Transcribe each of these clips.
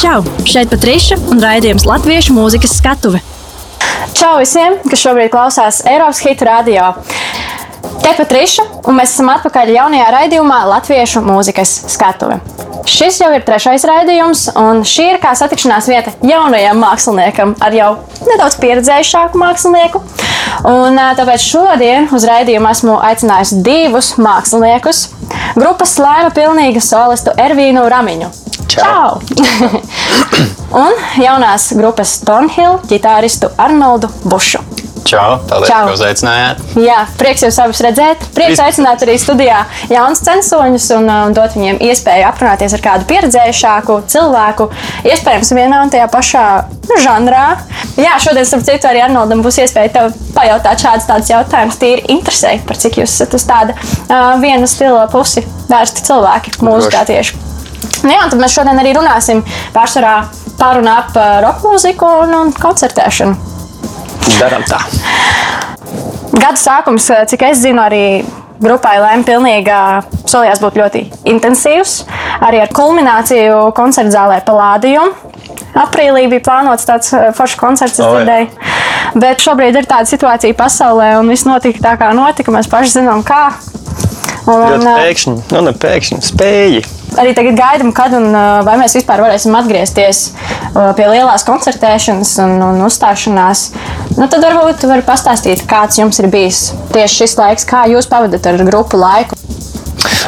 Čau! Šeit Patriša un raidījums Latviešu mūzikas skatuve. Čau visiem, kas šobrīd klausās Eiropas Hitu radio. Te Patriša, un mēs esam atpakaļ jaunajā raidījumā Latviešu mūzikas skatuve. Šis jau ir trešais raidījums, un šī ir kā satikšanās vieta jaunajam māksliniekam ar jau nedaudz pieredzējušāku mākslinieku. Un, tāpēc šodien uz raidījumu esmu aicinājusi divus māksliniekus - grupas slēma pilnīga solistu Ervīnu Ramiņu. Čau! un jaunās grupas Tonhill ģitāristu Arnoldu Bušu. Čau! Paldies, Čau. ka uzaicinājāt! Jā, prieks jūs abus redzēt. Prieks aicināt arī studijā jaunus censoņus un, uh, un dot viņiem iespēju aprunāties ar kādu pieredzējušāku cilvēku. Iespējams, vienā un tajā pašā nu, žanrā. Jā, šodien, starp citu, arī Arnoldam būs iespēja tev pajautāt šādus tādus jautājumus. Tīri interesē, par cik jūs esat uz tāda uh, viena stila pusi vērsti cilvēki mūzikā tieši. Nu, jā, tad mēs šodien arī runāsim pārsvarā par un ap uh, roka mūziku un, un koncertēšanu. Darām tā! Gada sākums, eh, cik es zinu, arī grupai Lēma pilnīgā solījās būt ļoti intensīvs. Arī ar kulmināciju koncerta zālē Palādijum. Aprīlī bija plānots tāds eh, foršs koncerts, es O, jā. dzirdēju. Bet šobrīd ir tāda situācija pasaulē, un viss notika tā, kā notika. Mēs paši zinām, kā. Un, eh, pēkšņi, nu ne pēkšņi, spēji. Arī tagad gaidām, kad un vai mēs vispār varēsim atgriezties pie lielās koncertēšanas un, un uzstāšanās. Nu, tad varbūt varat pastāstīt, kāds jums ir bijis tieši šis laiks, kā jūs pavadat ar grupu laiku.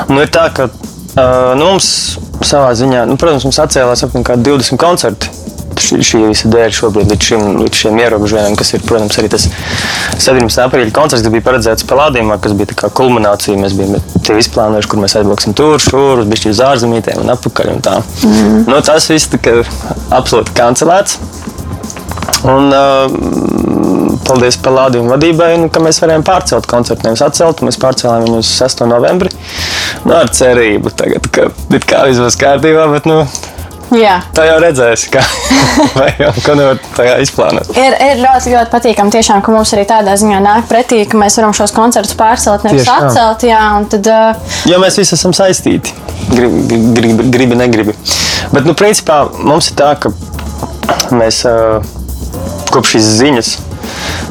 Nu, ir tā, ka uh, nu, mums savā ziņā, nu, protams, mums atcēlās apmēram 20 koncerti. Šī, visa dēļ šobrīd līdz šim, līdz šiem ierobežojumiem, kas ir, protams, arī tas 17. aprīļa koncerts, kas bija paredzēts Palādījumā, kas bija tā kā kulminācija. Mēs bijām tie izplānojuši, kur mēs aizbrauksim tur, šur, uz bišķi uz ārzemītēm un atpakaļ un tā. Mm. Nu, tas viss tika absolūti kancelēts. Un, uh, paldies Palādījuma vadībai, nu, ka mēs varējām pārcelt koncertu. Nevis atcelt, mēs pārcēlām viņu uz 6. novembri. Nu, ar cerību, tagad, ka viss būs kārtībā, bet nu, Jā. tā jau redzēs, jau ko nevar tā izplānot. Ir, ir ļoti, ļoti patīkami, tiešām, ka mums arī tādā ziņā nāk pretī, ka mēs varam šos koncertus pārcelt, nevis Tieši tā. atcelt. Jā, un tad, uh, Jo mēs visi esam saistīti. Gribi, gribi, gribi negribi. Bet, nu, principā mums ir tā, ka mēs uh, kopš šīs ziņas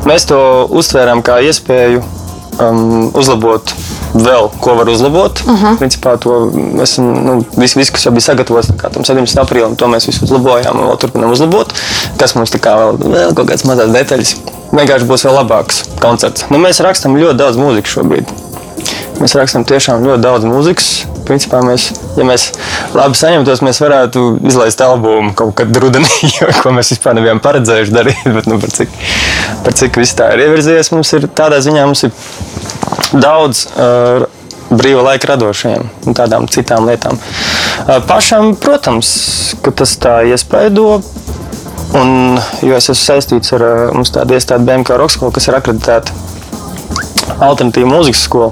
mēs to uztvērām kā iespēju um, uzlabot vēl, ko var uzlabot. Uh -huh. Principā to esam, nu, viss, vis, kas jau bija sagatavots tam 17. aprīlim, to mēs visu uzlabojām un vēl turpinām uzlabot. Kas mums tā kā vēl, vēl kaut kādas mazas detaļas. Vienkārši būs vēl labāks koncerts. Nu, mēs rakstām ļoti daudz mūzikas šobrīd. Mēs rakstām tiešām ļoti daudz mūzikas. Principā mēs, ja mēs labi saņemtos, mēs varētu izlaist albumu kaut kad rudenī, ko mēs vispār nebijām paredzējuši darīt. Bet, nu, par, cik, par cik viss tā ir ievirzījies, mums ir tādā ziņā mums ir daudz uh, brīva laika radošiem un tādām citām lietām. Uh, pašam, protams, ka tas tā iespaido. Un, jo es esmu saistīts ar uh, mums tādu iestādi BMK Rokskola, kas ir akreditēta alternatīva mūzikas skola,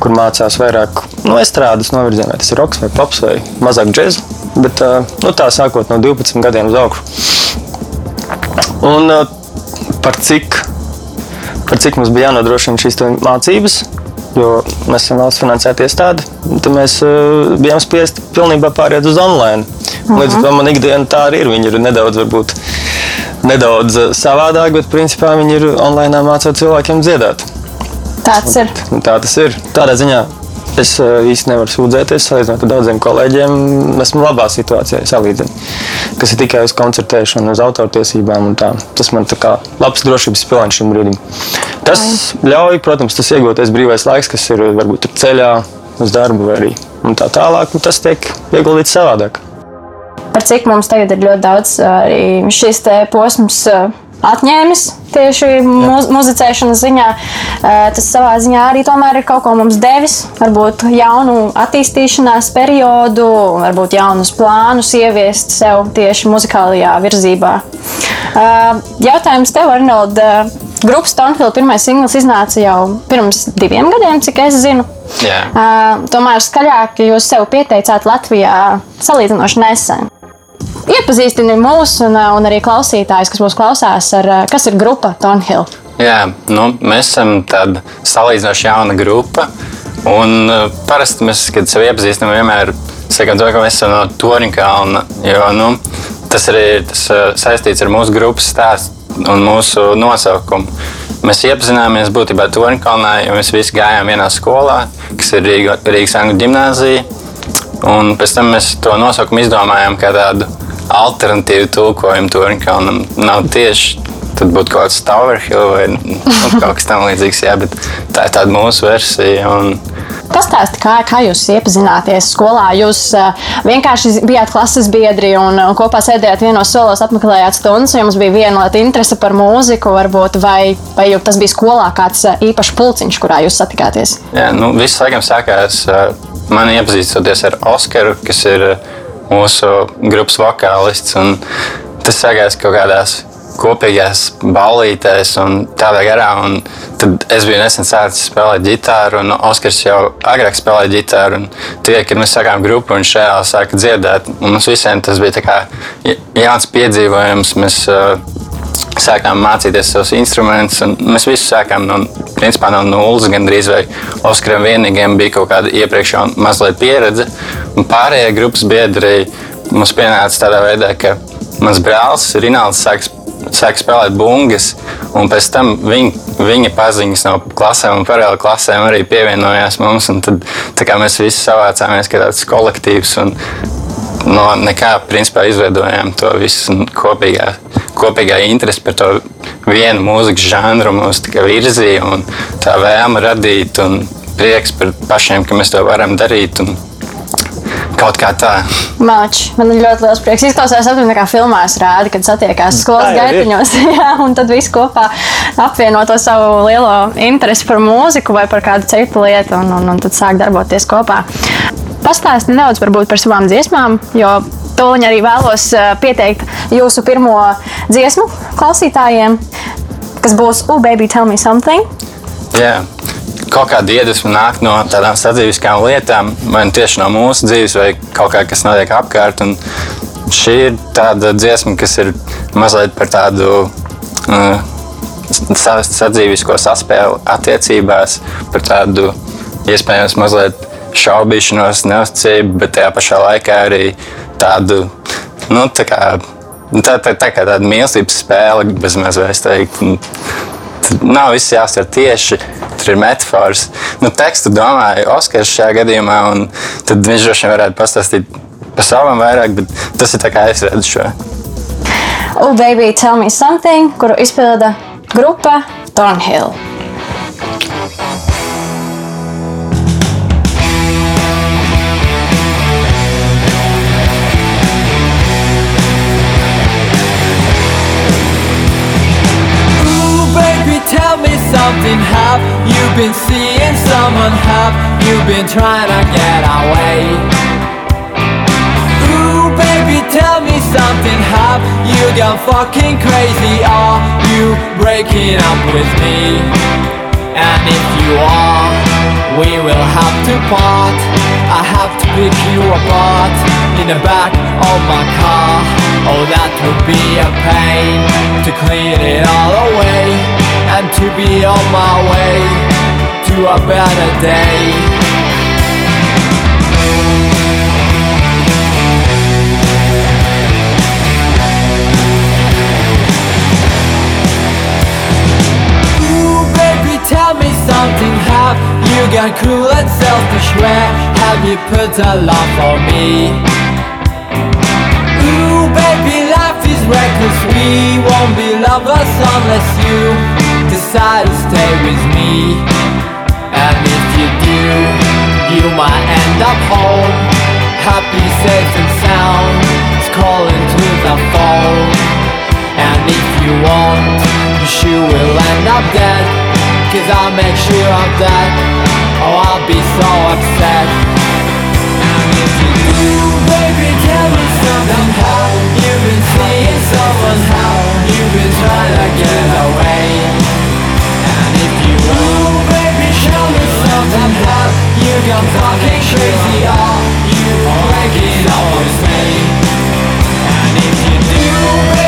kur mācās vairāk no estrādes novirzienā. Tas ir roks vai pops vai mazāk džēzus. Bet uh, nu, tā sākot no 12 gadiem uz augšu. Un uh, par cik, par cik mums bija jānodrošina šīs mācības, jo mēs esam valsts finansēta iestāde, tad mēs uh, bijām spiesti pilnībā pāriet uz online. Un Līdz ar to man ikdiena tā arī ir. Viņi ir nedaudz, varbūt, nedaudz uh, savādāk, bet principā viņi ir online mācot cilvēkiem dziedāt. tāds ir. Un tā tas ir. Tādā ziņā es uh, īsti nevaru sūdzēties. Salīdzinot ar daudziem kolēģiem, esmu labā situācijā. Salīdzinot, kas ir tikai uz koncertēšanu, uz autortiesībām. Tas man ir labs drošības pilāns šim brīdim. Tas ļauj, protams, tas iegūtais brīvais laiks, kas ir varbūt ir ceļā uz darbu vai arī tā tālāk. un Tas tiek ieguldīts savādāk. par cik mums tagad ir ļoti daudz šis te posms. Atņēmis tieši muz muzicēšanas ziņā. Tas savā ziņā arī tomēr ir kaut ko mums devis. Varbūt jaunu attīstīšanās periodu, varbūt jaunus plānus ieviest sev tieši muzikālajā virzībā. Jautājums tev, Arnold. Grupas Stonfield pirmais singls iznāca jau pirms diviem gadiem, cik es zinu. Jā. Uh, tomēr skaļāk jūs sev pieteicāt Latvijā salīdzinoši nesen. Iepazīstini mūs un, uh, un arī klausītājus, kas mūs klausās, ar uh, kas ir grupa Tonhill. Jā, nu, mēs esam tāda salīdzinoši jauna grupa. Un uh, parasti mēs, kad sevi iepazīstam, vienmēr sakām to, ka mēs esam no Toriņkalna, jo nu, tas arī ir tas, saistīts ar mūsu grupas stāstu un mūsu nosaukumu. Mēs iepazināmies būtībā Toriņkalnā, jo mēs visi gājām vienā skolā, kas ir Rīga, Rīgas Angļu ģimnāzija. Un pēc tam mēs to nosaukumu izdomājām kā tādu alternatīvu tulkojumu Toriņkalnam. Nav tieši Tad būtu kaut kāds Tower Hill vai nu, kaut kas tamlīdzīgs, jā, bet tā ir tāda mūsu versija. Un, Pastāstiet, kā, kā jūs iepazināties skolā? Jūs uh, vienkārši bijāt klases biedri un uh, kopā sēdējāt vienos solos, apmeklējāt stundas, jums bija vienota interese par mūziku, varbūt, vai, vai tas bija skolā kāds uh, īpašs pulciņš, kurā jūs satikāties? Jā, nu, viss laikam sākās uh, man iepazīstoties ar Oskaru, kas ir uh, mūsu grupas vokālists. Tas sākās kaut kādās kopīgās ballītēs un tādā garā. Un tad es biju nesen sācis spēlēt ģitāru, un Oskars jau agrāk spēlēja ģitāru. Tie, kad mēs sākām grupu, un šajā sāka dziedāt, un mums visiem tas bija jauns piedzīvojums. Mēs, uh, Sākām mācīties savus instrumentus, mēs visi sākām no, principā, no nulles. Gan drīz vai Oskaram vienīgajam bija kaut kāda iepriekšējā mazliet pieredze. Un pārējie grupas biedri mums pienāca tādā veidā, ka mans brālis Rināls sāks sāka spēlēt bungas, un pēc tam viņa, viņa paziņas no klasēm un paralēli klasēm arī pievienojās mums. Tad mēs visi savācāmies kā tāds kolektīvs. Un, No nekā principā izveidojām to visu kopīgā, kopīgā interesi par to vienu mūzikas žanru. Mums tikai virzīja un tā vēlme radīt un prieks par pašiem, ka mēs to varam darīt. Un, Kaut kā tā. Māč, man ir ļoti liels prieks. Izklausās, apmēram kā filmās rāda, kad satiekās skolas gaitiņos. jā, un tad viss kopā apvieno to savu lielo interesi par mūziku vai par kādu citu lietu, un, un, un tad sāk darboties kopā. Pastāsti nedaudz par savām dziesmām, jo Tūlīt arī vēlos pieteikt jūsu pirmo dziesmu klausītājiem, kas būs Oh, baby, tell me something. Yeah kaut kāda iedvesma nāk no tādām sadzīviskām lietām, vai nu tieši no mūsu dzīves, vai kaut kā, kas notiek apkārt. Un šī ir tāda dziesma, kas ir mazliet par tādu uh, sadzīvisko saspēli attiecībās, par tādu iespējams mazliet šaubīšanos, neusticību, bet tajā pašā laikā arī tādu, nu, tā kā, tā, tā, tā kā tāda mīlestības spēle, bez mazliet teikt. Nav viss jāsver tieši tur ir metafors. Nu, tekstu domāju Oskars šajā gadījumā, un tad viņš droši vien varētu pastāstīt par savam vairāk, bet tas ir tā kā es redzu šo. Oh, baby, tell me something, kuru izpilda grupa Thornhill. Something. Have you been seeing someone? Have you been trying to get away? Ooh baby tell me something. Have you gone fucking crazy? Are you breaking up with me? And if you are we will have to part. I have to pick you apart in the back of my car Oh that would be a pain to clean it all away and to be on my way to a better day. Ooh, baby, tell me something. Have you got cruel and selfish? Where have you put a love for me? Baby, life is reckless. We won't be lovers unless you decide to stay with me. And if you do, you might end up home Happy, safe and sound calling to the phone And if you want, you sure will end up dead. Cause I'll make sure of that Oh, I'll be so upset. And if crazy, are you with me? Like it always made. And if you do,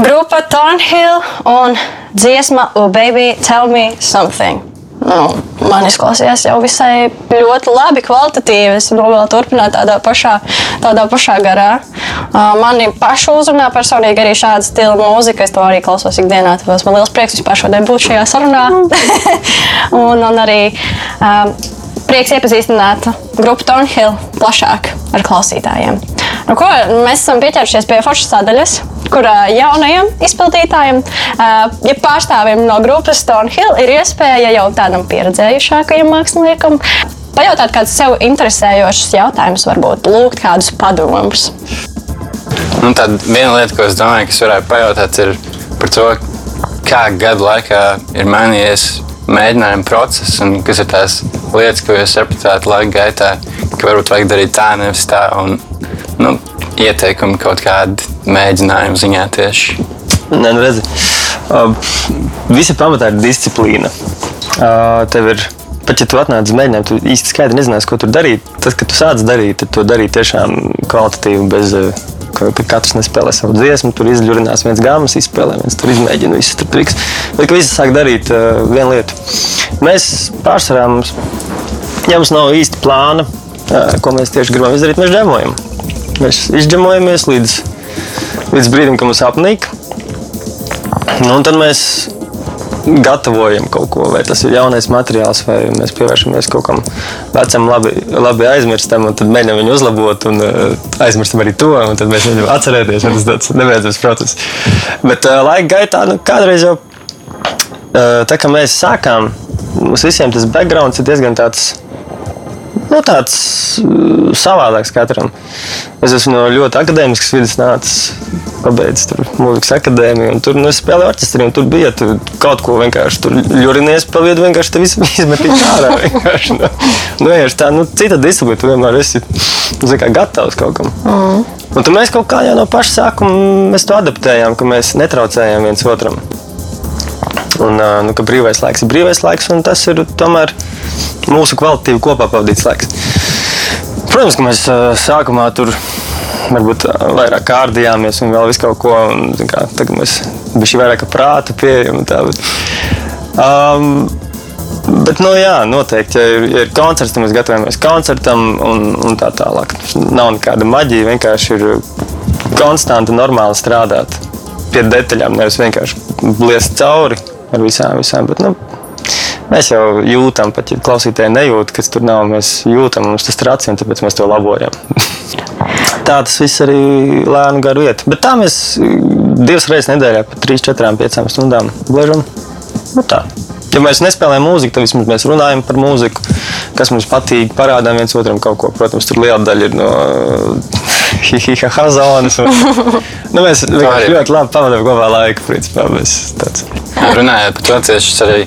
Grupa Thornhill un dziesma Oh Baby Tell Me Something. Nu, man izklausījās jau visai ļoti labi, kvalitatīvi. Es novēlu turpināt tādā pašā, tādā pašā garā. Uh, Mani pašu uzrunā personīgi arī šāda stila mūzika. Es to arī klausos ikdienā. Tāpēc man liels prieks vispār šodien būt šajā sarunā. un, un arī um, prieks iepazīstināt grupu Thornhill plašāk ar klausītājiem. Nu, ko, mēs esam pieķērušies pie foršas sadaļas, kur izpildītājam, ā, ja pārstāvim no grupas Thornhill, ir iespēja jau tādam pieredzējušākajam māksliniekam pajautāt kādus sev interesējošus jautājumus, varbūt lūgt kādus padomus. Nu, tad viena lieta, ko es domāju, kas varētu pajautāt, ir par to, kā gadu laikā ir mainījies mēģinājuma process un kas ir tās lietas, ko jūs sapratāt laika gaitā, ka varbūt vajag darīt tā, nevis tā. Un, nu, ieteikumi kaut kādi mēģinājumi ziņā tieši. Nē, nu redzi, uh, visa pamatā ir disciplīna. Uh, tev ir, pat ja tu atnāc uz mēģinājumu, tu īsti skaidri nezināsi, ko tur darīt. Tad, kad tu sāc darīt, tad to darīt tiešām kvalitatīvi, bez ka, ka katrs nespēlē savu dziesmu, tur izļurinās viens gāmas, izspēlē, viens tur izmēģina visu tur triks. Bet ka visi sāk darīt uh, vienu lietu. Mēs pārsvarā mums, ja mums nav īsti plāna, uh, ko mēs tieši gribam izdarīt, mēs džemojam. Mēs izģemojamies līdz, līdz brīdim, kad mums apnīk. Nu, un tad mēs gatavojam kaut ko, vai tas ir jaunais materiāls, vai mēs pievēršamies kaut kam vecam, labi, labi aizmirstam, un tad mēģinām viņu uzlabot, un uh, aizmirstam arī to, un tad mēs viņu atcerēties. Tas tāds nebeidzams process. Bet uh, laika gaitā nu, kādreiz jau uh, tā kā mēs sākām, mums visiem tas backgrounds ir diezgan tāds. Nu, tāds uh, savādāks katram. Es esmu no ļoti akadēmiskas vidas nācis, pabeidzis tur mūzikas akadēmiju. un Tur nu, spēlēju orķestrī, un tur bija tu kaut ko vienkārši tur ļurinies pa vietu, vienkārši te visu izmetīt ārā. vienkārši, Nu, nu, vienkārši tā, nu, cita disciplīna, tu vienmēr esi zini kā, gatavs kaut kam. Mm. Un tad mēs kaut kā jau no paša sākuma to adaptējām, ka mēs netraucējām viens otram. Un, nu, ka brīvais laiks ir brīvais laiks, un tas ir tomēr mūsu kvalitatīvi kopā pavadīts laiks. Protams, ka mēs sākumā tur varbūt vairāk kārdījāmies un vēl visu kaut ko. Un, kā, tagad mēs bijām vairāk ar prātu pieejami. Um, Bet, nu, jā, noteikti, ja ir, ja ir koncerts, tad mēs gatavojamies koncertam un, un tā tālāk. Nav nekāda maģija, vienkārši ir konstanti, normāli strādāt pie detaļām, nevis vienkārši bliest cauri ar visām, visām. Bet, nu, mēs jau jūtam, pat ja klausītāji nejūt, kas tur nav, mēs jūtam, mums tas tracina, tāpēc mēs to labojam. Tā tas viss arī lēnu garu iet. Bet tā mēs divas reizes nedēļā, pa 3, 4, 5 stundām gležam. Nu, tā. Ja mēs nespēlējam mūziku, tad vismaz mēs runājam par mūziku, kas mums patīk, parādām viens otram kaut ko. Protams, tur liela daļa ir no hihiha zonas. Un, nu, mēs vienkārši ļoti labi pavadām kopā laiku. Principā, mēs tāds. Runājot par to, tieši tas arī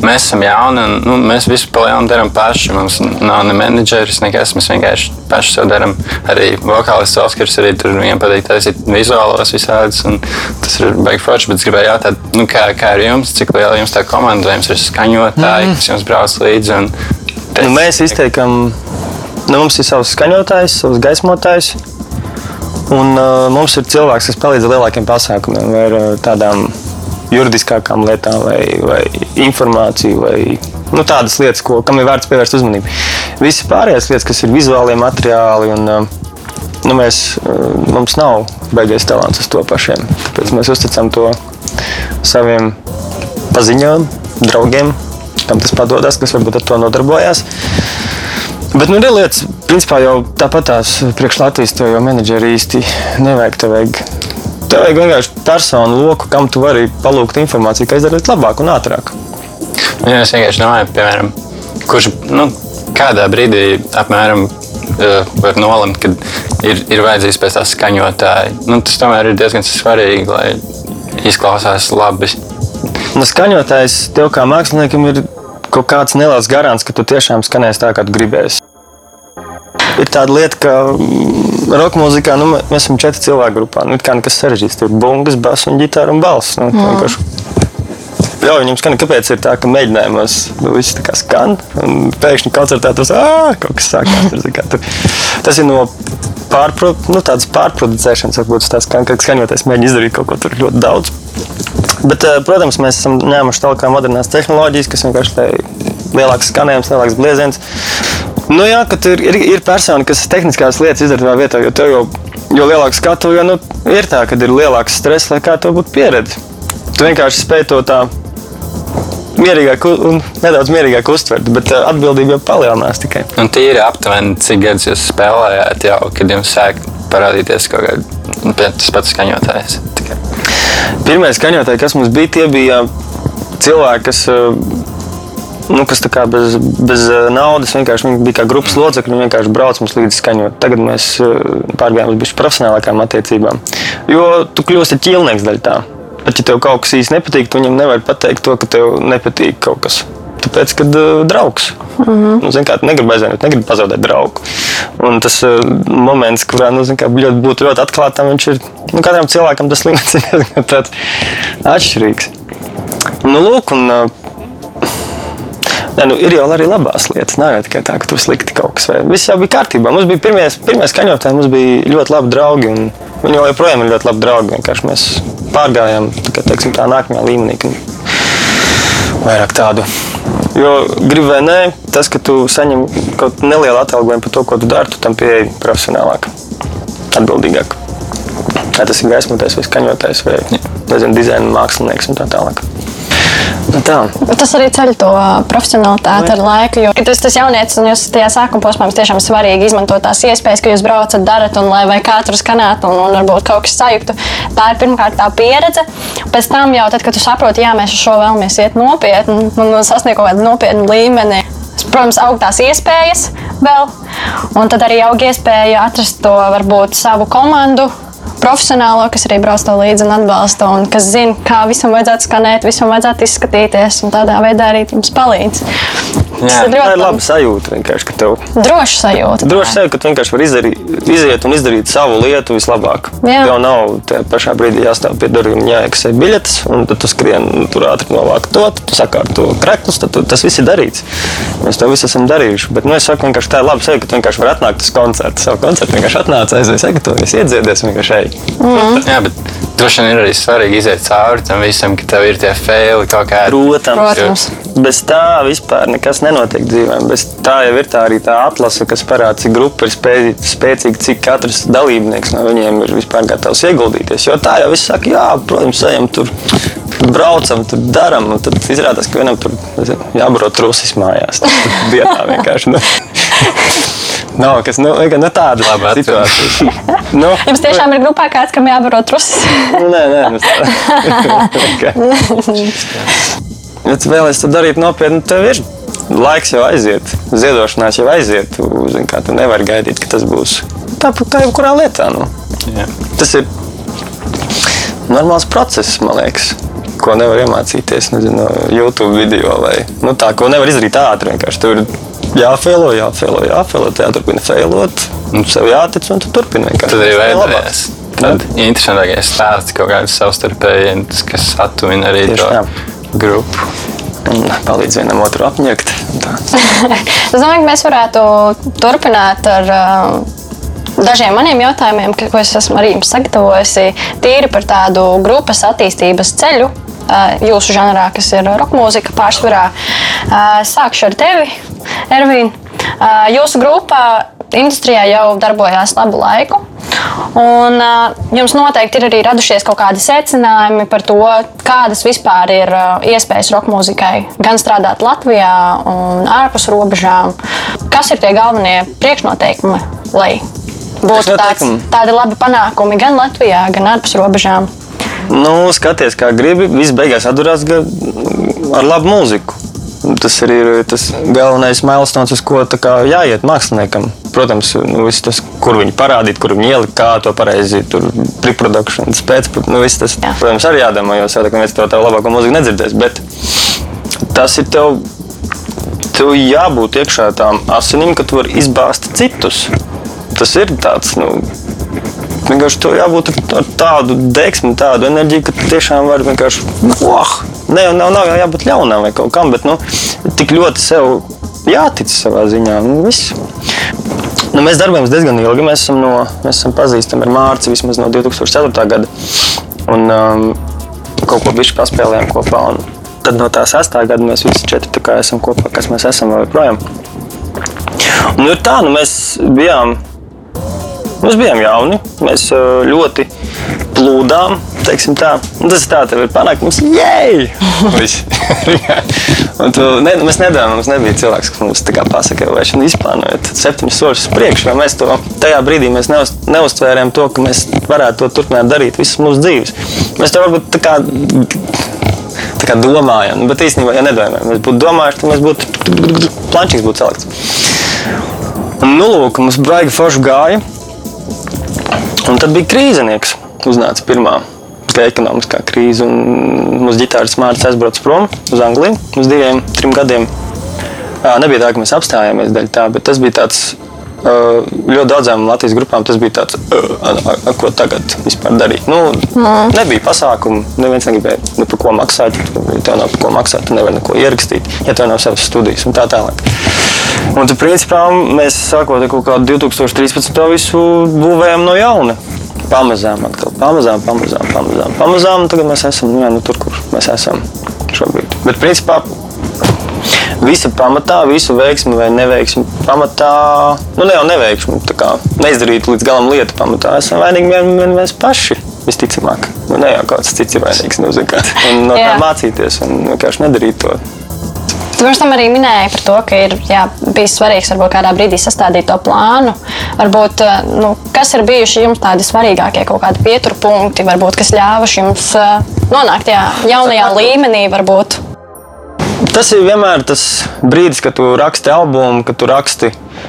mēs esam jauni un nu, mēs visu pa lielu darām paši. Mums nav ne menedžeris, nekas. Mēs vienkārši paši to darām. Arī vokālists Oskars arī tur viņam patīk taisīt vizuālos visādus. un Tas ir baigi forši, bet es gribēju jautāt, nu, kā, kā ar jums, cik liela jums tā komanda, vai jums ir skaņotāji, mm. kas jums brauc līdzi. Un, Nu, mēs izteikam, nu, mums ir savs skaņotājs, savs gaismotājs. Un uh, mums ir cilvēks, kas palīdz lielākiem pasākumiem, vai ar uh, tādām juridiskākām lietām, vai, vai informāciju, vai nu, tādas lietas, ko, kam ir vērts pievērst uzmanību. Visas pārējās lietas, kas ir vizuālie materiāli, un uh, nu, mēs, uh, mums nav baigais talants uz to pašiem. Tāpēc mēs uzticam to saviem paziņām, draugiem, kam tas padodas, kas varbūt ar to nodarbojās. Bet nu, lietas, principā jau tāpat tās priekš Latvijas to jau menedžeri īsti nevajag. Tev vajag Tev vajag vienkārši personu loku, kam tu vari palūgt informāciju, kā izdarīt labāk un ātrāk. Jā, es vienkārši domāju, piemēram, kurš nu, kādā brīdī apmēram uh, var nolemt, ka ir, ir vajadzīgs pēc tā skaņotāja. Nu, tas tomēr ir diezgan svarīgi, lai izklausās labi. Nu, skaņotājs tev kā māksliniekam ir kaut kāds neliels garants, ka tu tiešām skanēsi tā, kā tu gribēsi. Ir tāda lieta, ka mm, roka mūzikā nu, mēs esam četri cilvēku grupā. Nu, kā nekas sarežģīts. Tur ir bungas, bass, un ģitāra un balss. Nu, ļauj viņam skanēt, kāpēc ir tā, ka mēģinājumos nu, viss tā kā skan, un pēkšņi koncertā tas kaut kas sākās. Tur, tur. Tas ir no pārpro, nu, pārproducēšanas, varbūt tas skan, ka skaņotājs mēģina izdarīt kaut ko tur ļoti daudz. Bet, protams, mēs esam ņēmuši tālāk modernās tehnoloģijas, kas vienkārši tā lielāks skanējums, lielāks blieziens. Nu, jā, ka tur ir, ir persona, kas tehniskās lietas izdara tajā vietā, jo jau, jo lielāks skatu, jo nu, ir tā, ka ir lielāks stress, lai kā to būtu pieredze. Tu vienkārši spēj to tā mierīgāk un nedaudz mierīgāk uztvert, bet eh, atbildība jau palielinās tikai. Un tīri aptuveni, cik gadus jūs spēlējāt, jau, kad jums sāk parādīties kaut kāds nu, pats skaņotājs. Tikai. Pirmie skaņotāji, kas mums bija, tie bija cilvēki, kas, eh, nu, kas bez, bez eh, naudas vienkārši viņi bija kā grupas locekļi. Viņi vienkārši brauc mums līdzi skaņot. Tagad mēs eh, pārgājām uz profesionālākām attiecībām. Jo tu kļūsi ķīlnieks daļā tā. Pat ja tev kaut kas īsti nepatīk, tu viņam nevari pateikt to, ka tev nepatīk kaut kas. Tāpēc, kad uh, draugs. Mm -hmm. nu, kā, negribu aizvainot, negribu pazaudēt draugu. Un tas uh, moments, kurā nu, kā, ļoti, būtu ļoti atklātam, viņš ir nu, katram cilvēkam tas līmenis ir diezgan atšķirīgs. Nu, lūk, un, uh, Nē, nu, ir jau arī labās lietas. Nav jau tikai tā, ka tur slikti kaut kas. Viss jau bija kārtībā. Mums bija pirmie, pirmie skaņotāji, mums bija ļoti labi draugi. Viņi joprojām ir ļoti labi draugi. Vienkārši mēs pārgājām tā, teiksim, tā nākamajā līmenī. Vairāk tādu. Jo gribi vai nē, tas, ka tu saņem kaut nelielu atalgojumu par to, ko tu dari, tu tam pieeji profesionālāk, atbildīgāk. Vai tas ir gaismotājs vai skaņotājs vai nezinu, dizaina mākslinieks un tā tālāk. Nu tā. Tas arī ceļ to profesionālitāti ar laiku. Jūs esat jaunietis un jūs tajā sākuma posmā, tiešām svarīgi izmantot tās iespējas, ka jūs braucat, darat, un lai vai katru skanētu, un, un varbūt kaut kas sajuktu. Tā ir pirmkārt tā pieredze. Pēc tam jau, tad, kad tu saproti, jā, mēs uz šo vēlamies iet nopietni un sasniegt kaut kādu nopietnu līmeni. Protams, augstās iespējas vēl, un tad arī aug iespēja atrast to varbūt savu komandu, profesionālo, kas arī brauc to līdzi un atbalsta, un kas zina, kā visam vajadzētu skanēt, visam vajadzētu izskatīties, un tādā veidā arī jums palīdz. Jā, ir ļoti laba sajūta. Vienkārši, ka tev droši sajūta. Droši sajūta, ka tu vienkārši vari izdarīt, iziet un izdarīt savu lietu vislabāk. Jā. Tev nav tajā pašā brīdī jāstāv pie durvīm, jāiekasē biļetes, un tad tu skrien tur ātri novākt to, tad tu sakārto kreklus, tad tu, tas viss ir darīts. Mēs to visu esam darījuši. Bet nu, es saku, vienkārši tā ir laba sajūta, ka tu vienkārši vari atnākt uz koncertu. Savu koncertu vienkārši atnāc, aizies, sagatavojies, iedziedies vienkārši ej. Mm. Jā, bet droši vien ir arī svarīgi iziet cauri tam visam, ka tev ir tie faili kaut kādi. Protams, Protams. bez tā vispār nekas nenotiek dzīvē. Bez tā jau ir tā arī tā atlase, kas parāda, cik grupa ir spēcīga, cik katrs dalībnieks no viņiem ir vispār gatavs ieguldīties. Jo tā jau viss saka, jā, protams, ejam tur. Braucam, tur darām, un tad izrādās, ka vienam tur jābaro trusis mājās. Tā vienkārši. Nu. Nav kas nu, nu tāda laba situācija. nu, Jums tiešām ir grupā kāds, kam jābaro trusis? nu, nē, nē, nu tā. Bet vēl es to darītu nopietni, tev ir laiks jau aiziet, ziedošanās jau aiziet. Tu, zin, kā, tu nevari gaidīt, ka tas būs tāpat kā jebkurā lietā. Nu. Jā. Tas ir normāls process, man liekas. Ko nevar iemācīties nezinu, no YouTube video vai nu, tā, ko nevar izdarīt ātri. Vienkārši tur jāfēlo, jāfēlo, jāfēlo. Tā turpina fēlot, un sev jātic, un tu turpini vienkārši. Tad arī veidojas. Tad interesantākais stāsts kaut kāds savstarpēji, kas attuvina arī Tieši, to jā. grupu un palīdz vienam otru apņemt. es domāju, ka mēs varētu turpināt ar. Uh, Dažiem maniem jautājumiem, ko es esmu arī jums sagatavojusi, tīri par tādu grupas attīstības ceļu, uh, jūsu žanrā, kas ir roka mūzika pārsvarā. Uh, sākšu ar tevi, Ervīna. Jūsu grupā industrijā jau darbojās labu laiku. Un, jums noteikti ir arī radušies kaut kādi secinājumi par to, kādas vispār ir iespējas roka mūzikai, gan strādāt Latvijā, gan ārpus robežām. Kas ir tie galvenie priekšnoteikumi, lai būtu tāds, tādi labi panākumi gan Latvijā, gan ārpus robežām. Nu, skaties, kā gribi. Viss beigās atdurās ar labu mūziku. Tas arī ir tas galvenais milestone, uz ko kā jāiet māksliniekam. Protams, nu, tas, kur viņi parādīt, kur viņi ielikt, kā to pareizi tur pre-production, pēc, nu, tas, Jā. protams, arī jādomā, jo savādāk neviens to tā labāko mūziku nedzirdēs. Bet tas ir tev, tev jābūt iekšā tām asinīm, ka tu vari izbāzt citus. Tas ir tāds, nu, Vienkārši tur jābūt ar- tādu deksmu, tādu enerģiju, ka tiešām vari vienkārši. Oh, ne, nav, nav jābūt ļaunam vai kaut kam, bet nu, tik ļoti sev jātic savā ziņā. Nu, viss. nu, mēs darbojamies diezgan ilgi. Mēs esam, no, mēs esam pazīstami ar Mārciņu vismaz no 2004. gada. Un um, kaut ko bijuši paspēlējām kopā. Un tad no tā sastāvā gada mēs visi četri esam kopā, kas mēs esam vēl joprojām. Un nu, ir tā, nu, mēs bijām Mēs bijām jauni, mēs ļoti plūdām. Tā. Un tas tā, tev ir panākt, mums jēj! Tu, ne, mēs nedomājam, mums nebija cilvēks, kas mums tā kā pasaka, vai šodien izplānojot septiņus soļus jo mēs to tajā brīdī mēs neuz, neuztvērām to, ka mēs varētu to turpināt darīt visas mūsu dzīves. Mēs to varbūt tā kā tā kā domājam, bet īstenībā, ja nedomājam, mēs būtu domājuši, tad mēs būtu planšīgs būtu salikts. Nu, lūk, mums baigi forši gāja. Un tad bija krīzenieks. Uznāca pirmā tā ekonomiskā krīze. Mūsu ģitāras mārciņš aizbrauca prom uz Angliju uz diviem, trim gadiem. Nebija tā, ka mēs apstājāmies dēļ tā, bet tas bija tāds. Ā, Ļoti daudzām Latvijas grupām tas bija tāds, ā, a, a, a, ko tagad vispār darīt. Nu, mm. Nebija pasākumu, neviens negribēja ne par ko maksāt. Tev nav par ko maksāt, tu nevari neko ierakstīt, ja tev nav savas studijas un tā tālāk. Un tad, principā, mēs sākot ar kaut kādu 2013. visu būvējam no jauna. Pamazām, atkal, pamazām, pamazām, pamazām. pamazām tagad mēs esam nu, jā, nu, tur, kur mēs esam šobrīd. Bet, principā, visa pamatā, visu veiksmi vai neveiksmi pamatā, nu, ne jau neveiksmi, tā kā neizdarīt līdz galam lietu pamatā, esam vainīgi vien, vien mēs paši. Visticamāk, nu, ne jau kāds cits ir vainīgs. Nu, no tā mācīties un vienkārši nedarīt to. Tu pirms tam arī minēji par to, ka ir jā, bijis svarīgs varbūt kādā brīdī sastādīt to plānu. Varbūt, eh, nu, kas ir bijuši jums tādi svarīgākie kaut kādi pieturpunkti, varbūt, kas ļāvuši jums eh, nonākt tajā jaunajā līmenī, varbūt. Tas ir vienmēr tas brīdis, kad tu raksti albumu, kad tu raksti,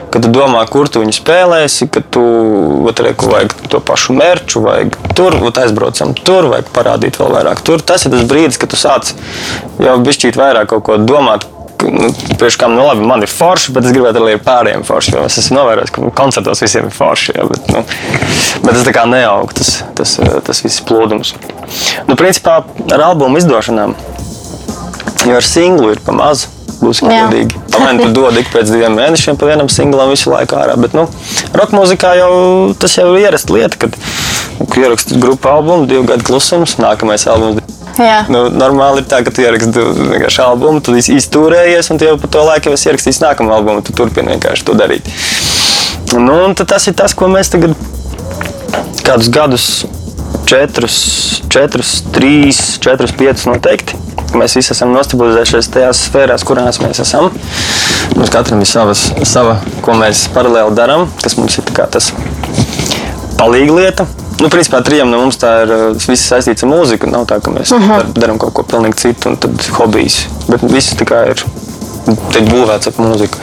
kad tu domā, kur tu viņu spēlēsi, kad tu vat, re, ka vajag to pašu mērķu, vajag tur, vat, aizbraucam tur, vajag parādīt vēl vairāk tur. Tas ir tas brīdis, kad tu sāc jau bišķīt vairāk kaut ko domāt. Nu, Priekš kam nu, labi, man ir forši, bet es gribētu, lai ir pārējiem forši. Es esmu novērojis, ka koncertos visiem ir forši. Ja, bet, nu, bet tas tā kā neaug, tas, tas, tas viss plūdums. Nu, principā ar albumu izdošanām Jo ar singlu ir pa maz. Būsim godīgi. Pamēģināt, tu dod ik pēc diviem mēnešiem pa vienam singlam visu laiku ārā. Bet, nu, roka mūzikā jau tas jau ir ierasta lieta, kad ieraksti grupu albumu, divu gadu klusums, nākamais albums. Jā. Nu, normāli ir tā, ka tu ieraksti vienkārši albumu, esi izturējies, un jau pa to laiku jau esi ierakstījis nākamo albumu, tu turpini vienkārši to darīt. Nu, tad tas ir tas, ko mēs tagad kādus gadus, četrus, četrus trīs, četrus, piecus noteikti. Mēs visi esam nostabilizējušies tajās sfērās, kurās mēs esam. Mums katram ir savas, sava, ko mēs paralēli darām, kas mums ir tas palīga lieta. Nu, principā trijam no mums tā ir uh, viss saistīts ar mūziku. Nav tā, ka mēs uh -huh. darām kaut ko pilnīgi citu un tad hobijs. Bet viss ir būvēts ap mūziku.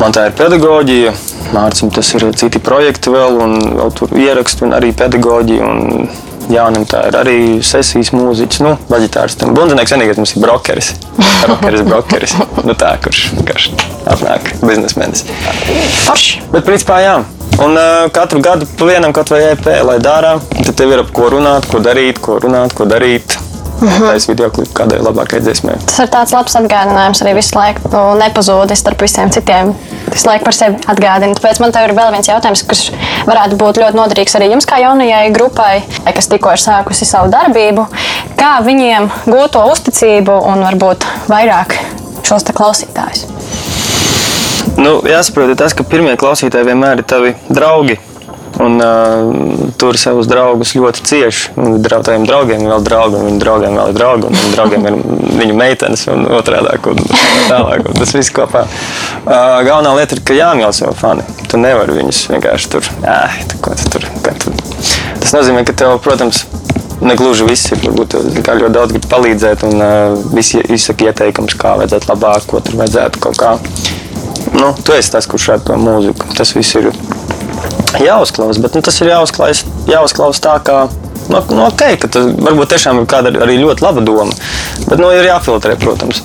Man tā ir pedagoģija, Mārcis, tas ir citi projekti vēl, un vēl tur ieraksti, un arī pedagoģija. Un Jānis tā ir arī sesijas mūziķis, nu, baģitārs. Bundzinieks vienīgais mums ir brokeris. Brokeris, brokeris. Nu, tā, kurš vienkārši atnāk biznesmenis. Forši. Bet, principā, jā. Un uh, katru gadu vienam kaut vai EP, lai dārā, tad tev ir ap ko runāt, ko darīt, ko runāt, ko darīt. Ir video klips kādai labākajai dziesmai. Tas ir tāds labs atgādinājums arī visu laiku nu, nepazūd starp visiem citiem. Visu laiku par sevi atgādina. Tāpēc man te ir vēl viens jautājums, kas varētu būt ļoti noderīgs arī jums, kā jaunajai grupai, kas tikko ir sākusi savu darbību. Kā viņiem gūt to uzticību un varbūt vairāk šos klausītājus? Nu, jāsaprot, tas, ka pirmie klausītāji vienmēr ir tavi draugi. Un uh, tur savus draugus ļoti cieši. Dra tādiem draugiem vēl draugi, un viņu draugiem vēl draugi, un viņu draugiem ir viņu meitenes un otrādi. Un tālāk, un tas viss kopā. Uh, galvenā lieta ir, ka jāmīl savu fani. Tu nevari viņus vienkārši tur, ej, tu, ko tu tur. Tu. Tas nozīmē, ka tev, protams, negluži visi ir. Varbūt ļoti daudz grib palīdzēt, un uh, visi izsaka ieteikumus, kā vajadzētu labāk, ko tur vajadzētu kaut kā. Nu, tu esi tas, kurš rada to mūziku. Tas viss ir jāuzklausa, bet nu, tas ir jāuzklausa, jāuzklausa tā, kā. Nu, nu, okay, ka tas varbūt tiešām ir kāda arī ļoti laba doma. Bet nu, ir jāfiltrē, protams.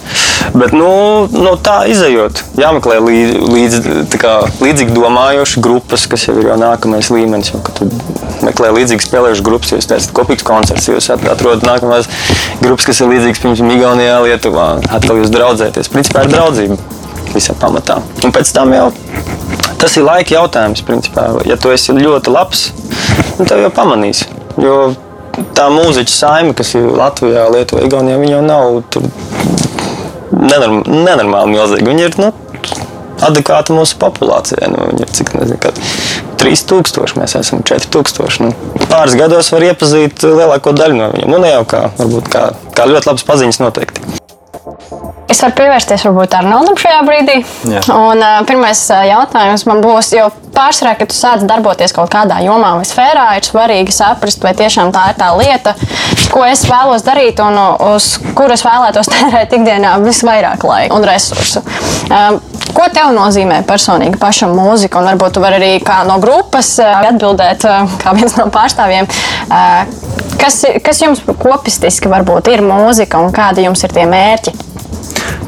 Bet nu, nu, tā izējot, jāmeklē līdz, līdz, kā, līdzīgi domājošas grupas, kas jau ir jau nākamais līmenis. Jo, meklē līdzīgi spēlējušas grupas, jūs esat kopīgs koncerts, jūs atrodat nākamās grupas, kas ir līdzīgas, piemēram, Igaunijā, Lietuvā. Atkal jūs draudzēties. Principā ir draudzība visā pamatā. Un pēc tam jau tas ir laika jautājums. Principā. Ja tu esi ļoti labs, tad tev jau pamanīs. Jo tā mūziķa saime, kas ir Latvijā, Lietuvā, Igaunijā, viņa jau nav nenorm, nenormāli milzīga. Viņa ir nu, adekvāta mūsu populācijai. Nu, viņa ir cik nezinu, kad 3000, mēs esam 4000. Nu, pāris gados var iepazīt lielāko daļu no viņiem. Nu, ne jau kā, varbūt kā, kā ļoti labas paziņas noteikti. Es varu pievērsties varbūt Arnoldam šajā brīdī. Jā. Un, uh, pirmais uh, jautājums man būs, jo pārsvarā, kad tu sāc darboties kaut kādā jomā vai sfērā, ir svarīgi saprast, vai tiešām tā ir tā lieta, ko es vēlos darīt un uz kuras vēlētos tērēt ikdienā visvairāk laika un resursu. Uh, Ko tev nozīmē personīgi pašam mūzika? Un varbūt tu vari arī kā no grupas atbildēt, kā viens no pārstāvjiem. Kas, kas jums kopistiski varbūt ir mūzika un kādi jums ir tie mērķi?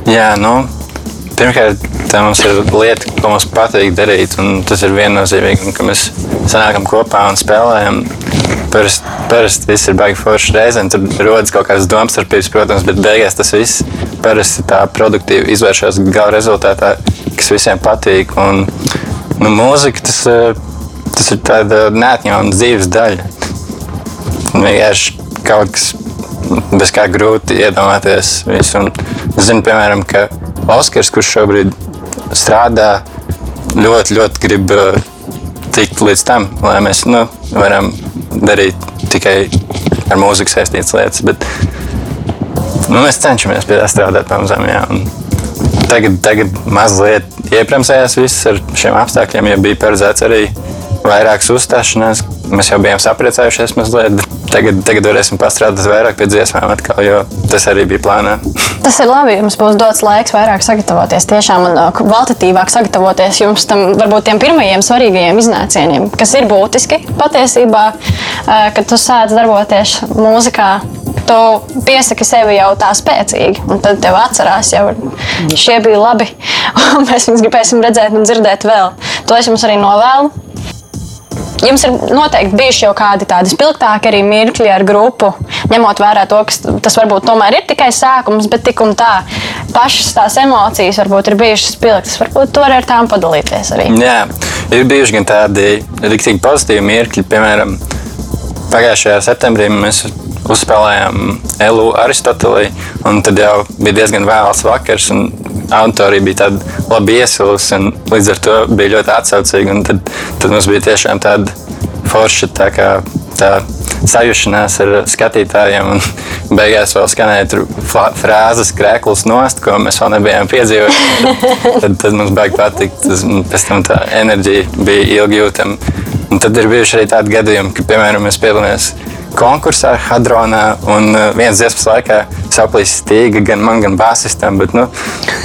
Jā, nu, pirmkārt, tā mums ir lieta, ko mums patīk darīt. Tas ir viennozīmīgi, ka mēs sanākam kopā un spēlējam. Parasti parast viss ir baigi forši reizēm. Tur rodas kaut kādas domstarpības, protams, bet beigās tas viss parasti tā produktīvi izvēršas gala rezultātā, kas visiem patīk. Un, nu, mūzika tas, tas ir tāda neatņemama dzīves daļa. Vienkārši kaut kas bez kā grūti iedomāties visu. Un es zinu, piemēram, ka Oskars, kurš šobrīd strādā, ļoti, ļoti grib uh, tikt līdz tam, lai mēs nu, varam darīt tikai ar mūziku saistītas lietas. Bet, nu, mēs cenšamies pie tā strādāt pamazām. Jā, tagad, tagad mazliet iepremsējās viss ar šiem apstākļiem, jo bija paredzēts arī vairākas uzstāšanās. Mēs jau bijām sapriecājušies mazliet. Tagad, tagad varēsim pastrādāt vairāk pie dziesmām, atkal, jo tas arī bija plānā. Tas ir labi. Jums būs dots laiks vairāk sagatavoties, tiešām un uh, kvalitatīvāk sagatavoties jums tam varbūt tiem pirmajiem svarīgajiem iznācieniem, kas ir būtiski patiesībā, uh, kad tu sāc darboties mūzikā. Tu piesaki sevi jau tā spēcīgi, un tad tev atcerās, jau šie bija labi, mēs viņus gribēsim redzēt un dzirdēt vēl. To es jums arī novēlu. Jums ir noteikti bijuši jau kādi tādi spilgtāki arī mirkļi ar grupu, ņemot vērā to, ka tas varbūt tomēr ir tikai sākums, bet tik un tā pašas tās emocijas varbūt ir bijušas spilgtas. Varbūt to var ar tām padalīties arī. Jā, ir bijuši gan tādi rīktīgi pozitīvi mirkļi, piemēram, pagājušajā septembrī mēs uzspēlējām Elu Aristotelī, un tad jau bija diezgan vēls vakars. Auditorija bija tāda labi iesilusi, un līdz ar to bija ļoti atsaucīga. Tad, tad mums bija tiešām tāda forša tā kā, tā sajūšanās ar skatītājiem. Un beigās vēl skanēja frāzes, krēklis nost, ko mēs vēl nebijām piedzīvojuši. Tad, tad, mums baigi patikt. Pēc tam tā enerģija bija ilgi jūtama. Un tad ir bijuši arī tādi gadījumi, ka, piemēram, mēs piedalāmies konkursā Hadronā. Un uh, viens dziesmas laikā saplīs stīga gan man, gan basistam. Bet, nu,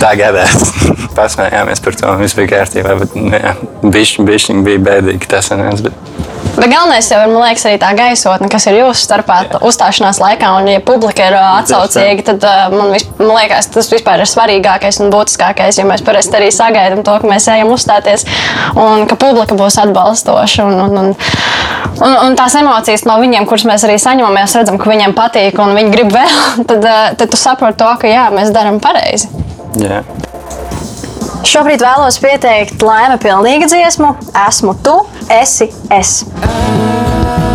tā gadās. Pasmējāmies par to. Viss bija kārtībā. Bet, nu, jā, bišķi, bišķi bija bēdīgi tas sanāca. Bet... Bet galvenais jau ir, man liekas, arī tā gaisotne, kas ir jūsu starpā uzstāšanās laikā. Un, ja publika ir atsaucīga, tad man, vis, man liekas, tas vispār ir svarīgākais un būtiskākais. Jo mēs parasti arī sagaidām to, ka mēs ejam uzstāties un ka publika būs atbalstoša. Un, un, un, un, un tās emocijas no viņiem, kuras mēs arī saņemam, mēs redzam, ka viņiem patīk un viņi grib vēl. Tad, tad tu saproti to, ka jā, mēs darām pareizi. Yeah. Šobrīd vēlos pieteikt laime pilnīgu dziesmu. Esmu tu, esi es. Esmu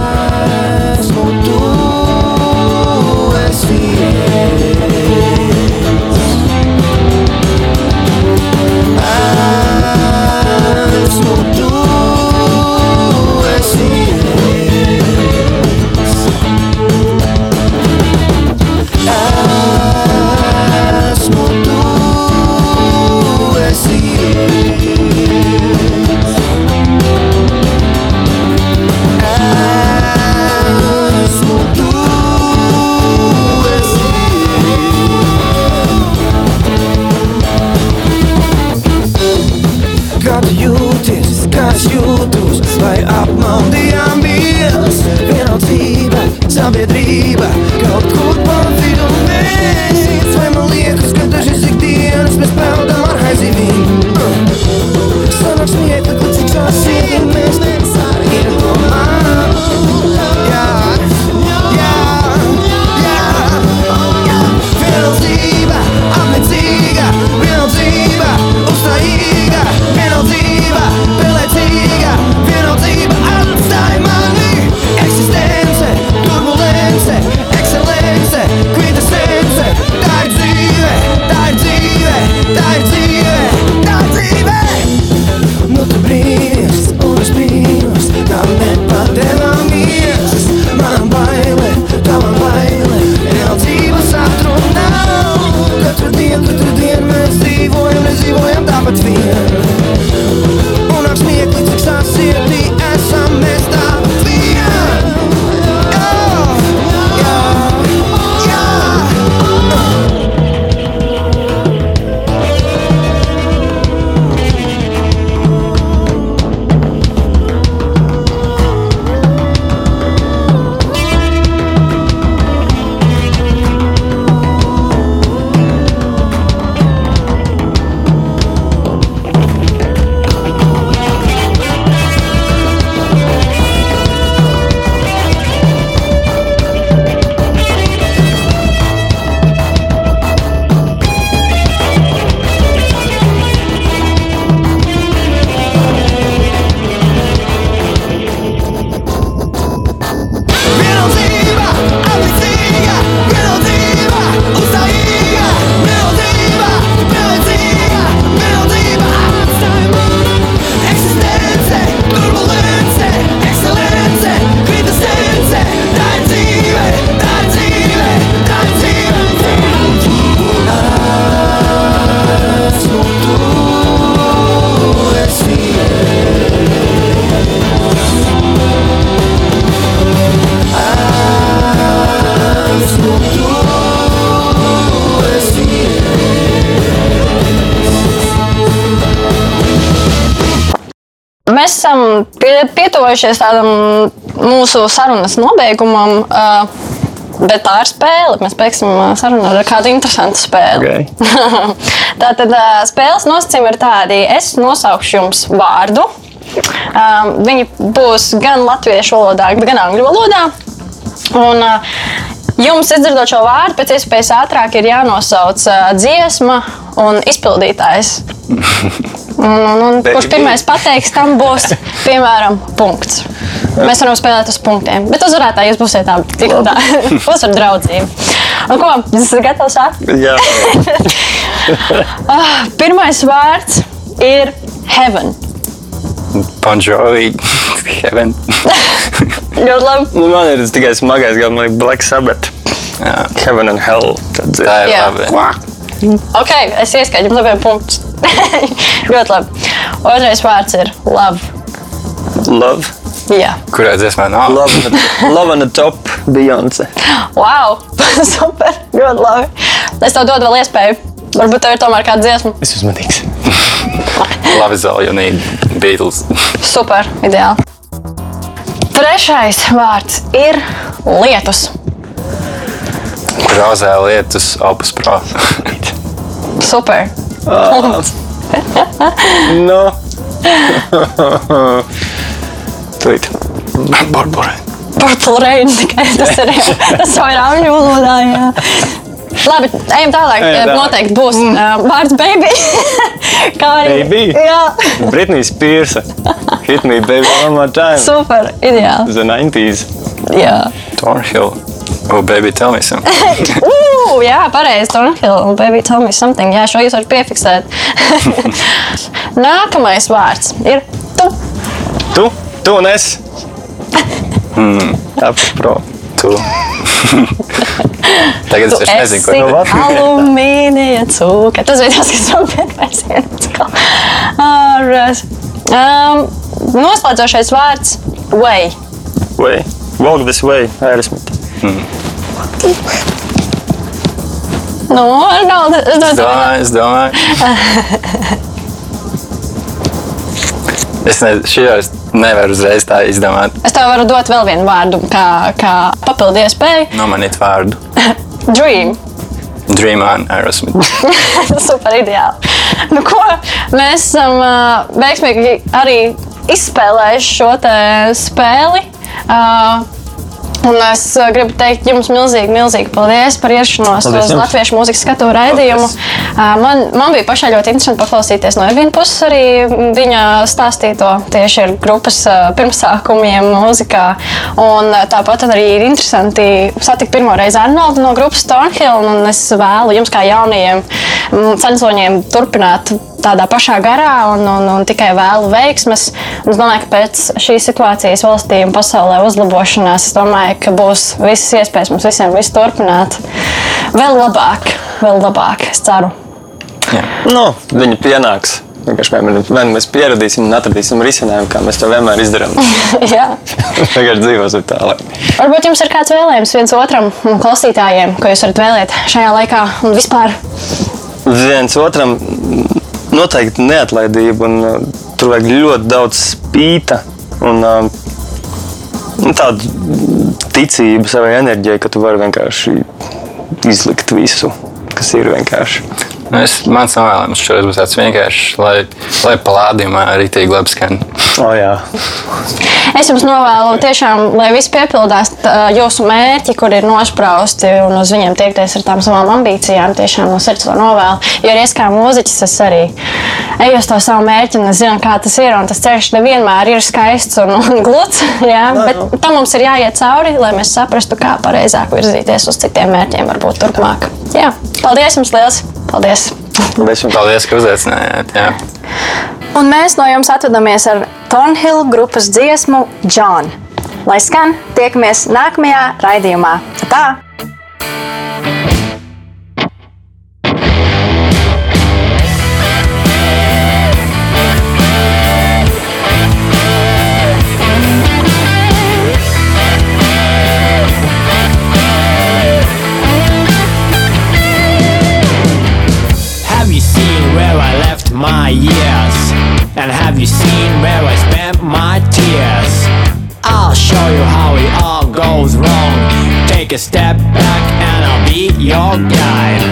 dzīvībā kaut kur pa vidu mēs Vai man liekas, ka dažas ikdienas mēs peldam ar haizivīm Sanāks miekli, cik sāsīt mēs nevaram pietuvojušies tādam mūsu sarunas nobeigumam. Uh, Bet tā ir spēle. Mēs beigsim sarunu ar kādu interesantu spēli. Okay. Tātad uh, spēles nosacījumi ir tādi, es nosaukšu jums vārdu. Um, viņi būs gan latviešu valodā, gan angļu valodā. Un, uh, Jums, izdzirdot šo vārdu, pēc iespējas ātrāk ir jānosauc uh, dziesma un izpildītājs. Un, un, un, kurš pirmais pateiks, tam būs, piemēram, punkts. Mēs varam spēlēt uz punktiem, bet uzvarētāji jūs būsiet tādi tik tā. Būs ar draudzību. Un ko, jūs esat gatavs sākt? Jā, Ah, Pirmais vārds ir heaven. Bon Jovi, Heaven. Ļoti labi. nu, man ir tikai smagais, gan man ir Black Sabbath, Jā, Heaven and Hell. Tad, tā ir Jā. labi. Ok, es ieskaitu jums labiem punktus. Ļoti labi. Otrais vārds ir love. Love. Jā. Kurā dziesmā nav? Love on the, love on the top, Beyoncé. Wow! Super! Ļoti labi. Es tev dodu vēl iespēju. Varbūt tev ir tomēr kāda dziesma. Es esmu uzmanīgs. Love is all you need. Beatles. Super, ideāli. Trešais vārds ir lietus. Rozē lietus, opus pro. Super. No. Tūlīt. Barbara. Purple rain tikai tas ir. Tas jau ir angļu valodā. Jā. Labi, ejam tālāk. Ejam tālāk. Noteikti būs uh, vārds baby. Kā arī. Baby? Jā, Britney Spears. Hit me, baby, one more time. super, ideāli. The 90s. Jā. Thornhill. Oh, baby, tell me something. Uh, jā, pareizi. Thornhill, baby, tell me something. Jā, šo jūs varat piefiksēt. Nākamais vārds ir tu. Tu, tu un es. Apus pro. Tu. Tagad es Tu vairs nezinu, ko no Latvijas. alumīnija cūka. Tas bija tas, kas man. Ar, um, noslēdzošais vārds – way. Way. Walk this way, Aerosmith. Nu, Arnolds, es Es domāju, domāju, es domāju. Es ne, šajos nevaru uzreiz tā izdomāt. es tev varu dot vēl vienu vārdu, kā, kā papildu iespēju. Nomanīt vārdu. Dream. Dream on Aerosmith. Super ideāli. Nu, ko, mēs esam uh, veiksmīgi arī izspēlējuši šo spēli. Uh, Un es uh, gribu teikt jums milzīgi, milzīgi paldies par ierašanos Paldies uz. Latviešu mūzikas skatu raidījumu. Uh, Man, man bija pašai ļoti interesanti paklausīties no Evina puses arī viņa stāstīto tieši ar grupas uh, pirmsākumiem mūzikā. Un tāpat arī ir interesanti satikt pirmo reizi Arnoldu no grupas Thornhill. Un es vēlu jums kā jaunajiem mm, censoņiem turpināt tādā pašā garā un, un, un tikai vēlu veiksmes. Un es domāju, ka pēc šīs situācijas valstī un pasaulē uzlabošanās, es domāju, ka būs visas iespējas mums visiem visu turpināt vēl labāk, vēl labāk. Es ceru. Nu, viņi pienāks. Vienkārši vai nu mēs pieradīsim un atradīsim risinājumu, kā mēs to vienmēr izdarām. Jā. Vienkārši dzīvosim tālāk. Varbūt jums ir kāds vēlējums viens otram un klausītājiem, ko jūs varat vēlēt šajā laikā un vispār. Viens otram noteikti neatlaidība, un uh, tur vajag ļoti daudz spīta un uh, tādu ticību savai enerģijai, ka tu vari vienkārši izlikt visu, kas ir vienkārši. Nu, es, mans novēlējums šoreiz būs tāds vienkāršs, lai, lai palādījumā arī tīk labi skan. O, jā. Es jums novēlu tiešām, lai viss piepildās jūsu mērķi, kur ir nosprausti un uz viņiem tiekties ar tām savām ambīcijām. Tiešām no sirds to novēlu. Jo arī es kā mūziķis, es arī eju uz to savu mērķi un es zinu, kā tas ir. Un tas ceļš nevienmēr ir skaists un, un gluds. Jā, bet tam mums ir jāiet cauri, lai mēs saprastu, kā pareizāk virzīties uz citiem mērķiem, varbūt turpmāk. Jā, paldies jums liels! Paldies! Paldies jums. Paldies, ka uzaicinājāt. Jā. Un mēs no jums atvadāmies ar Thornhill grupas dziesmu John. Lai skan, tiekamies nākamajā raidījumā. Tā! my years? And have you seen where I spent my tears? I'll show you how it all goes wrong. Take a step back and I'll be your guide.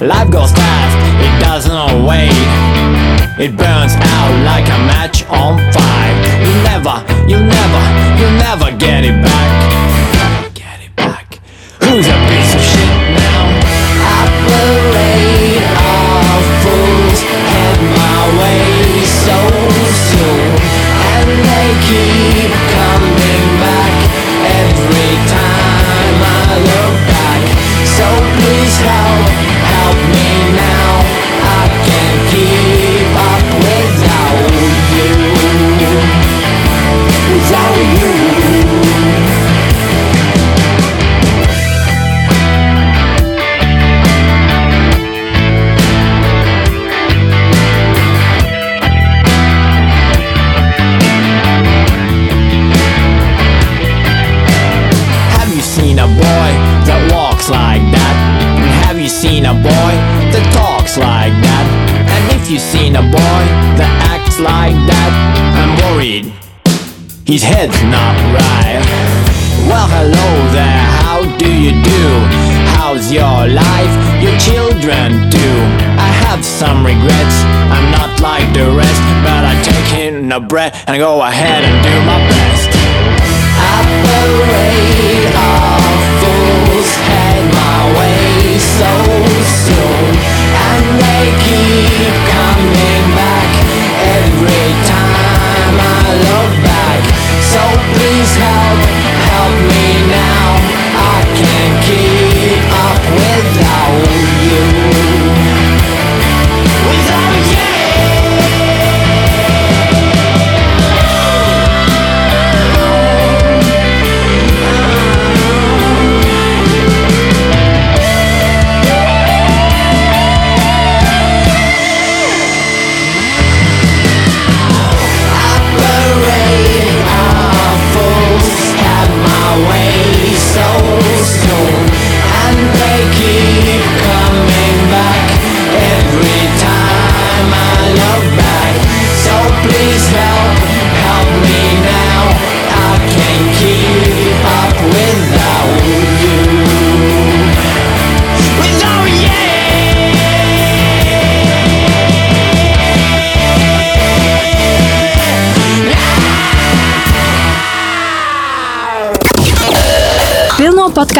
Life goes fast, it doesn't wait. It burns out like a match on fire. You never, you never, you never get it back. Get it back. Who's a bitch?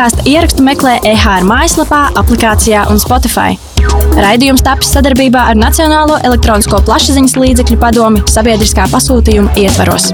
Podkāstu ierakstu meklē EHR mājaslapā, aplikācijā un Spotify. Raidījums tapis sadarbībā ar Nacionālo elektronisko plašsaziņas līdzekļu padomi sabiedriskā pasūtījuma ietvaros.